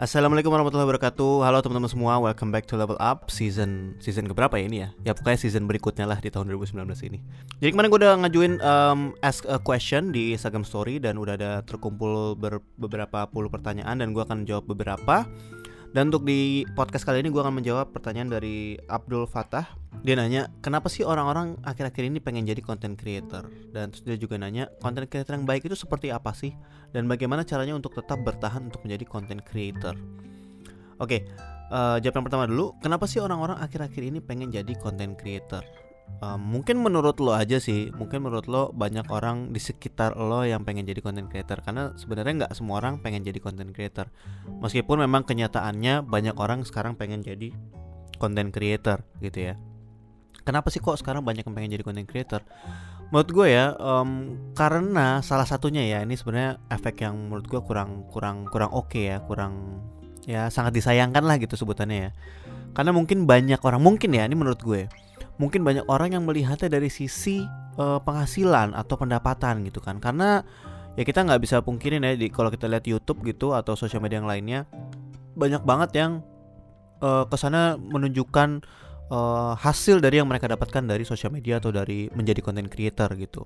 Assalamualaikum warahmatullahi wabarakatuh. Halo teman-teman semua, welcome back to Level Up season season keberapa ya ini ya? Ya pokoknya season berikutnya lah di tahun 2019 ini. Jadi kemarin gue udah ngajuin um, ask a question di Instagram Story dan udah ada terkumpul ber, beberapa puluh pertanyaan dan gue akan jawab beberapa. Dan untuk di podcast kali ini gue akan menjawab pertanyaan dari Abdul Fatah. Dia nanya, kenapa sih orang-orang akhir-akhir ini pengen jadi content creator? Dan terus dia juga nanya, content creator yang baik itu seperti apa sih? Dan bagaimana caranya untuk tetap bertahan untuk menjadi content creator? Oke, uh, jawab yang pertama dulu. Kenapa sih orang-orang akhir-akhir ini pengen jadi content creator? um, mungkin menurut lo aja sih mungkin menurut lo banyak orang di sekitar lo yang pengen jadi content creator karena sebenarnya nggak semua orang pengen jadi content creator meskipun memang kenyataannya banyak orang sekarang pengen jadi content creator gitu ya kenapa sih kok sekarang banyak yang pengen jadi content creator? Menurut gue ya um, karena salah satunya ya ini sebenarnya efek yang menurut gue kurang kurang kurang oke okay ya kurang ya sangat disayangkan lah gitu sebutannya ya. Karena mungkin banyak orang mungkin ya ini menurut gue mungkin banyak orang yang melihatnya dari sisi uh, penghasilan atau pendapatan gitu kan. Karena ya kita nggak bisa pungkirin ya kalau kita lihat YouTube gitu atau sosial media yang lainnya banyak banget yang uh, ke sana menunjukkan uh, hasil dari yang mereka dapatkan dari sosial media atau dari menjadi content creator gitu.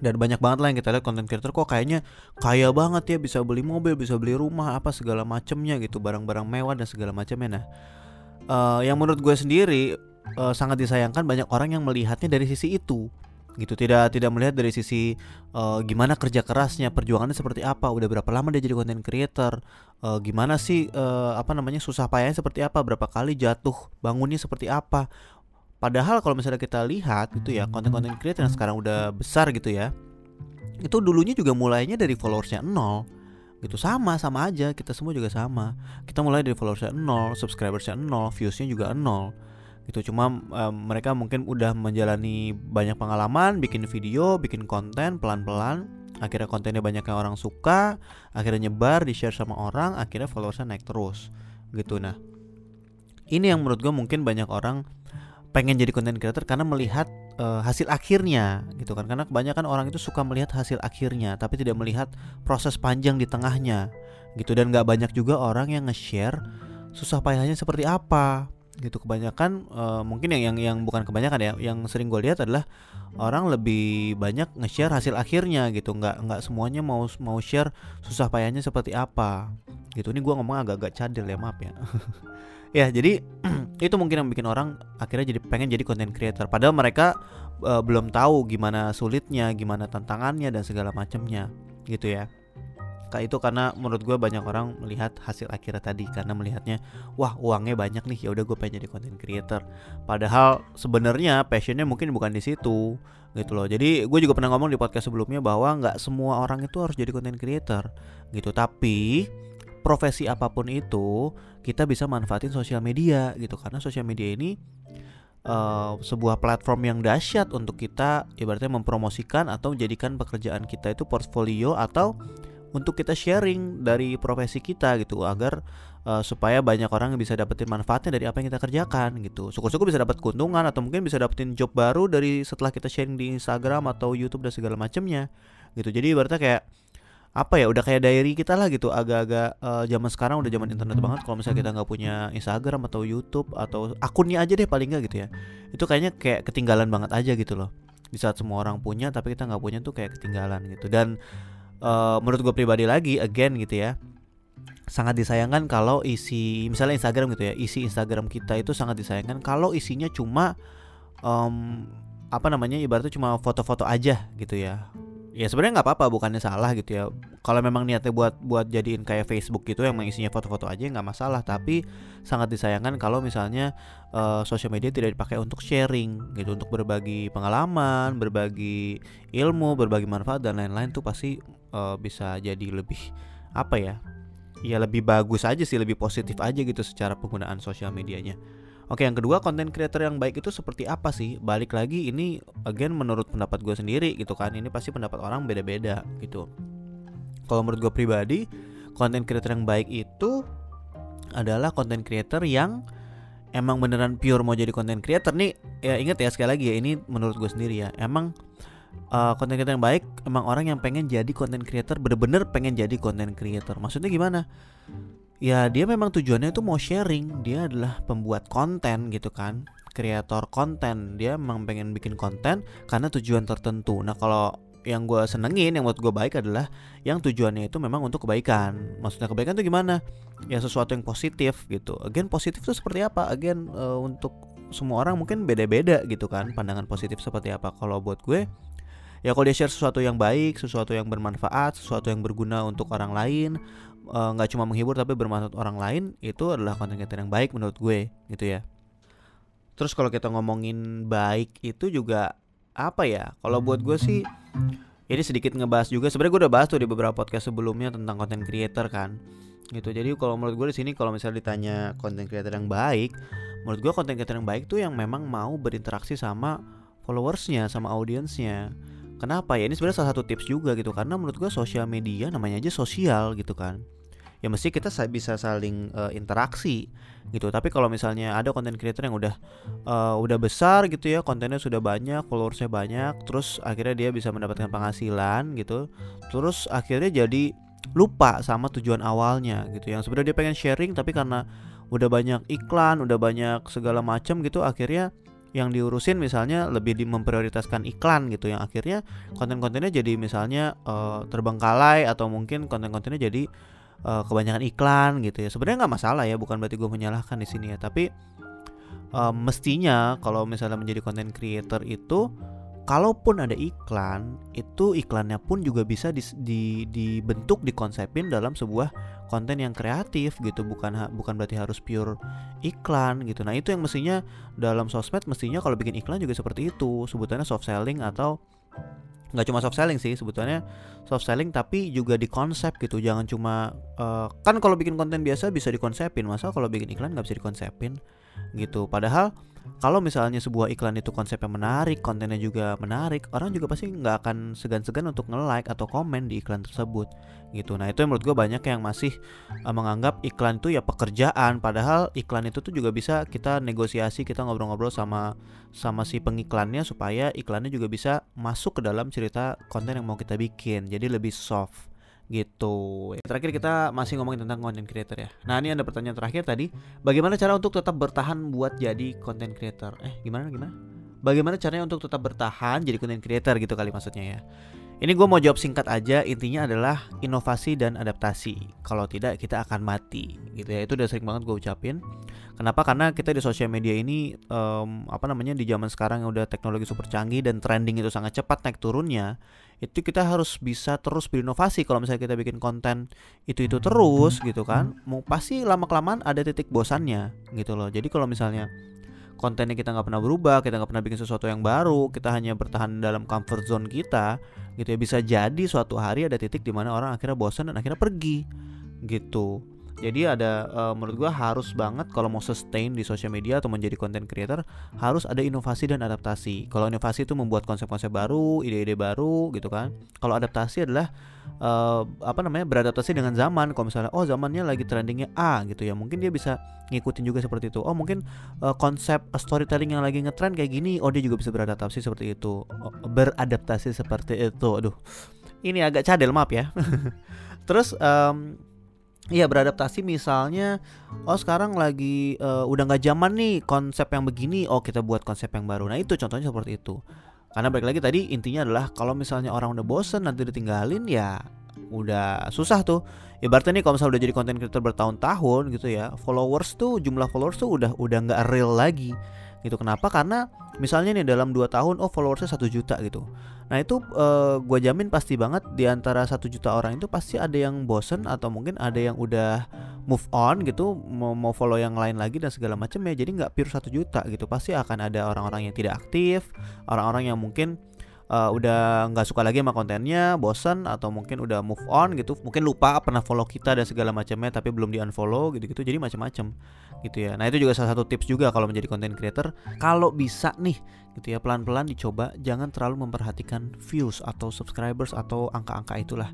Dan banyak banget lah yang kita lihat content creator kok kayaknya kaya banget ya bisa beli mobil bisa beli rumah apa segala macemnya gitu barang-barang mewah dan segala macamnya nah uh, yang menurut gue sendiri uh, sangat disayangkan banyak orang yang melihatnya dari sisi itu gitu. Tidak tidak melihat dari sisi uh, gimana kerja kerasnya perjuangannya seperti apa udah berapa lama dia jadi content creator uh, gimana sih uh, apa namanya susah payahnya seperti apa berapa kali jatuh bangunnya seperti apa. Padahal kalau misalnya kita lihat gitu ya konten-konten creator yang sekarang udah besar gitu ya itu dulunya juga mulainya dari followersnya nol gitu. Sama sama aja kita semua juga sama. Kita mulai dari followersnya nol subscribersnya nol viewsnya juga nol gitu. Cuma um, mereka mungkin udah menjalani banyak pengalaman bikin video bikin konten pelan-pelan. Akhirnya kontennya banyak yang orang suka akhirnya nyebar di share sama orang akhirnya followersnya naik terus gitu. Nah ini yang menurut gue mungkin banyak orang pengen jadi content creator karena melihat uh, hasil akhirnya gitu kan. Karena kebanyakan orang itu suka melihat hasil akhirnya tapi tidak melihat proses panjang di tengahnya gitu. Dan nggak banyak juga orang yang nge-share susah payahnya seperti apa gitu. Kebanyakan uh, mungkin yang yang yang bukan kebanyakan ya yang sering gue lihat adalah orang lebih banyak nge-share hasil akhirnya gitu. Nggak nggak semuanya mau mau share susah payahnya seperti apa gitu. Ini gue ngomong agak-agak cadel ya maaf ya. Ya jadi itu mungkin yang bikin orang akhirnya jadi pengen jadi content creator. Padahal mereka uh, belum tahu gimana sulitnya gimana tantangannya dan segala macamnya gitu ya Kak itu karena menurut gue banyak orang melihat hasil akhirnya tadi karena melihatnya wah uangnya banyak nih ya udah gue pengen jadi content creator. Padahal sebenarnya passionnya mungkin bukan di situ gitu loh. Jadi gue juga pernah ngomong di podcast sebelumnya bahwa nggak semua orang itu harus jadi content creator gitu. Tapi profesi apa pun itu kita bisa manfaatin sosial media gitu. Karena sosial media ini uh, sebuah platform yang dahsyat untuk kita ibaratnya mempromosikan atau menjadikan pekerjaan kita itu portfolio atau untuk kita sharing dari profesi kita gitu agar uh, supaya banyak orang bisa dapetin manfaatnya dari apa yang kita kerjakan gitu. Syukur-syukur bisa dapat keuntungan atau mungkin bisa dapetin job baru dari setelah kita sharing di Instagram atau YouTube dan segala macamnya gitu. Jadi berarti kayak apa ya udah kayak diary kita lah gitu agak-agak uh, zaman sekarang udah zaman internet banget. Kalau misalnya kita nggak punya Instagram atau YouTube atau akunnya aja deh paling nggak gitu ya itu kayaknya kayak ketinggalan banget aja gitu loh. Di saat semua orang punya tapi kita nggak punya tuh kayak ketinggalan gitu. Dan uh, menurut gue pribadi lagi again gitu ya sangat disayangkan kalau isi misalnya Instagram gitu ya isi Instagram kita itu sangat disayangkan kalau isinya cuma um, apa namanya ibaratnya cuma foto-foto aja gitu ya ya sebenarnya nggak apa-apa bukannya salah gitu ya. Kalau memang niatnya buat buat jadiin kayak Facebook gitu yang isinya foto-foto aja nggak masalah. Tapi sangat disayangkan kalau misalnya uh, sosial media tidak dipakai untuk sharing gitu untuk berbagi pengalaman berbagi ilmu berbagi manfaat dan lain-lain tuh pasti uh, bisa jadi lebih apa ya ya lebih bagus aja sih lebih positif aja gitu secara penggunaan sosial medianya Oke, yang kedua konten creator yang baik itu seperti apa sih? Balik lagi ini again menurut pendapat gue sendiri gitu kan. Ini pasti pendapat orang beda-beda gitu. Kalau menurut gue pribadi, konten creator yang baik itu adalah konten creator yang emang beneran pure mau jadi konten creator nih. Ya ingat ya sekali lagi ya ini menurut gue sendiri ya. Emang konten uh, creator yang baik emang orang yang pengen jadi konten creator bener-bener pengen jadi konten creator. Maksudnya gimana? Ya dia memang tujuannya itu mau sharing. Dia adalah pembuat konten gitu kan kreator konten. Dia memang pengen bikin konten karena tujuan tertentu. Nah kalau yang gue senengin yang buat gue baik adalah yang tujuannya itu memang untuk kebaikan. Maksudnya kebaikan itu gimana? Ya sesuatu yang positif gitu. Agen positif itu seperti apa? Agen uh, untuk semua orang mungkin beda-beda gitu kan pandangan positif seperti apa. Kalau buat gue ya kalau dia share sesuatu yang baik sesuatu yang bermanfaat sesuatu yang berguna untuk orang lain nggak uh, cuma menghibur tapi bermanfaat orang lain itu adalah konten-konten yang baik menurut gue gitu ya. Terus kalau kita ngomongin baik itu juga apa ya? Kalau buat gue sih ini sedikit ngebahas juga. Sebenarnya gue udah bahas tuh di beberapa podcast sebelumnya tentang konten creator kan gitu. Jadi kalau menurut gue di sini kalau misalnya ditanya konten creator yang baik menurut gue konten creator yang baik tuh yang memang mau berinteraksi sama followersnya sama audiensnya. Kenapa ya? Ini sebenarnya salah satu tips juga gitu karena menurut gue sosial media namanya aja sosial gitu kan ya mesti kita bisa saling uh, interaksi gitu. Tapi kalau misalnya ada konten creator yang udah uh, udah besar gitu ya kontennya sudah banyak followersnya banyak terus akhirnya dia bisa mendapatkan penghasilan gitu terus akhirnya jadi lupa sama tujuan awalnya gitu. Yang sebenarnya dia pengen sharing tapi karena udah banyak iklan udah banyak segala macam gitu akhirnya yang diurusin misalnya lebih di memprioritaskan iklan gitu. Yang akhirnya konten-kontennya jadi misalnya uh, terbengkalai atau mungkin konten-kontennya jadi uh, kebanyakan iklan gitu ya. Sebenarnya nggak masalah ya bukan berarti gue menyalahkan di sini ya. Tapi uh, mestinya kalau misalnya menjadi content creator itu kalaupun ada iklan itu iklannya pun juga bisa di, di, dibentuk dikonsepin dalam sebuah konten yang kreatif gitu. Bukan bukan berarti harus pure iklan gitu. Nah itu yang mestinya dalam sosmed mestinya kalau bikin iklan juga seperti itu. Sebutannya soft selling atau nggak cuma soft selling sih sebetulnya soft selling tapi juga di konsep gitu. Jangan cuma uh, kan kalau bikin konten biasa bisa dikonsepin. Masa kalau bikin iklan nggak bisa dikonsepin? Gitu. Padahal kalau misalnya sebuah iklan itu konsepnya menarik, kontennya juga menarik, orang juga pasti nggak akan segan-segan untuk nge-like atau komen di iklan tersebut gitu. Nah itu yang menurut gue banyak yang masih uh, menganggap iklan itu ya pekerjaan, padahal iklan itu tuh juga bisa kita negosiasi, kita ngobrol-ngobrol sama sama si pengiklannya supaya iklannya juga bisa masuk ke dalam cerita konten yang mau kita bikin, jadi lebih soft gitu. Terakhir kita masih ngomongin tentang content creator ya. Nah ini ada pertanyaan terakhir tadi, bagaimana cara untuk tetap bertahan buat jadi content creator? Eh gimana gimana? Bagaimana caranya untuk tetap bertahan jadi content creator gitu kali maksudnya ya? Ini gue mau jawab singkat aja, intinya adalah inovasi dan adaptasi. Kalau tidak kita akan mati, gitu ya. Itu udah sering banget gue ucapin. Kenapa? Karena kita di sosial media ini, um, apa namanya di zaman sekarang yang udah teknologi super canggih dan trending itu sangat cepat naik turunnya. Itu kita harus bisa terus berinovasi. Kalau misalnya kita bikin konten itu itu terus, gitu kan, mau pasti lama kelamaan ada titik bosannya, gitu loh. Jadi kalau misalnya kontennya kita nggak pernah berubah, kita nggak pernah bikin sesuatu yang baru, kita hanya bertahan dalam comfort zone kita, gitu ya bisa jadi suatu hari ada titik di mana orang akhirnya bosan dan akhirnya pergi, gitu. Jadi ada uh, menurut gua harus banget kalau mau sustain di sosial media atau menjadi content creator harus ada inovasi dan adaptasi. Kalau inovasi itu membuat konsep-konsep baru, ide-ide baru gitu kan. Kalau adaptasi adalah uh, apa namanya beradaptasi dengan zaman. Kalau misalnya oh zamannya lagi trendingnya A gitu ya, mungkin dia bisa ngikutin juga seperti itu. Oh mungkin uh, konsep storytelling yang lagi ngetrend kayak gini, oh dia juga bisa beradaptasi seperti itu. Oh, beradaptasi seperti itu. Aduh. Ini agak cadel maaf ya. Terus um, Iya beradaptasi misalnya oh sekarang lagi uh, udah nggak zaman nih konsep yang begini oh kita buat konsep yang baru. Nah itu contohnya seperti itu. Karena balik lagi tadi intinya adalah kalau misalnya orang udah bosen nanti ditinggalin ya udah susah tuh. Ya berarti nih kalau misalnya udah jadi content creator bertahun-tahun gitu ya followers tuh jumlah followers tuh udah udah nggak real lagi gitu. Kenapa? Karena misalnya nih dalam 2 tahun oh followersnya satu juta gitu. Nah itu uh, eh, gue jamin pasti banget di antara satu juta orang itu pasti ada yang bosen atau mungkin ada yang udah move on gitu mau mau follow yang lain lagi dan segala macam ya. Jadi nggak pure satu juta gitu. Pasti akan ada orang-orang yang tidak aktif orang-orang yang mungkin uh, udah nggak suka lagi sama kontennya, bosan atau mungkin udah move on gitu, mungkin lupa pernah follow kita dan segala macamnya tapi belum di unfollow gitu-gitu, jadi macam-macam gitu ya. Nah itu juga salah satu tips juga kalau menjadi content creator, kalau bisa nih gitu ya pelan-pelan dicoba, jangan terlalu memperhatikan views atau subscribers atau angka-angka itulah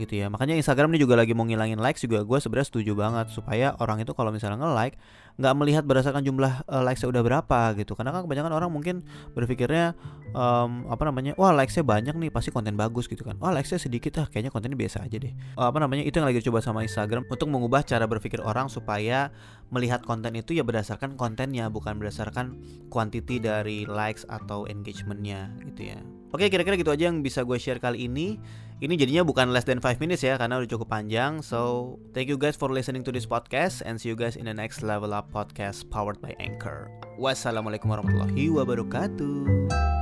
gitu ya. Makanya Instagram ini juga lagi mau ngilangin likes juga. Gue sebenarnya setuju banget supaya orang itu kalau misalnya nge-like nggak melihat berdasarkan jumlah uh, likesnya udah berapa gitu. Karena kan kebanyakan orang mungkin berpikirnya um, apa namanya wah likesnya banyak nih pasti konten bagus gitu kan. Wah likesnya sedikit ah kayaknya kontennya biasa aja deh. Uh, apa namanya itu yang lagi coba sama Instagram untuk mengubah cara berpikir orang supaya melihat konten itu ya berdasarkan kontennya bukan berdasarkan quantity dari likes atau engagementnya gitu ya. Oke kira-kira gitu aja yang bisa gue share kali ini. Ini jadinya bukan less than 5 minutes ya Karena udah cukup panjang. So thank you guys for listening to this podcast And see you guys in the next Level Up podcast Powered by Anchor. Wassalamualaikum warahmatullahi wabarakatuh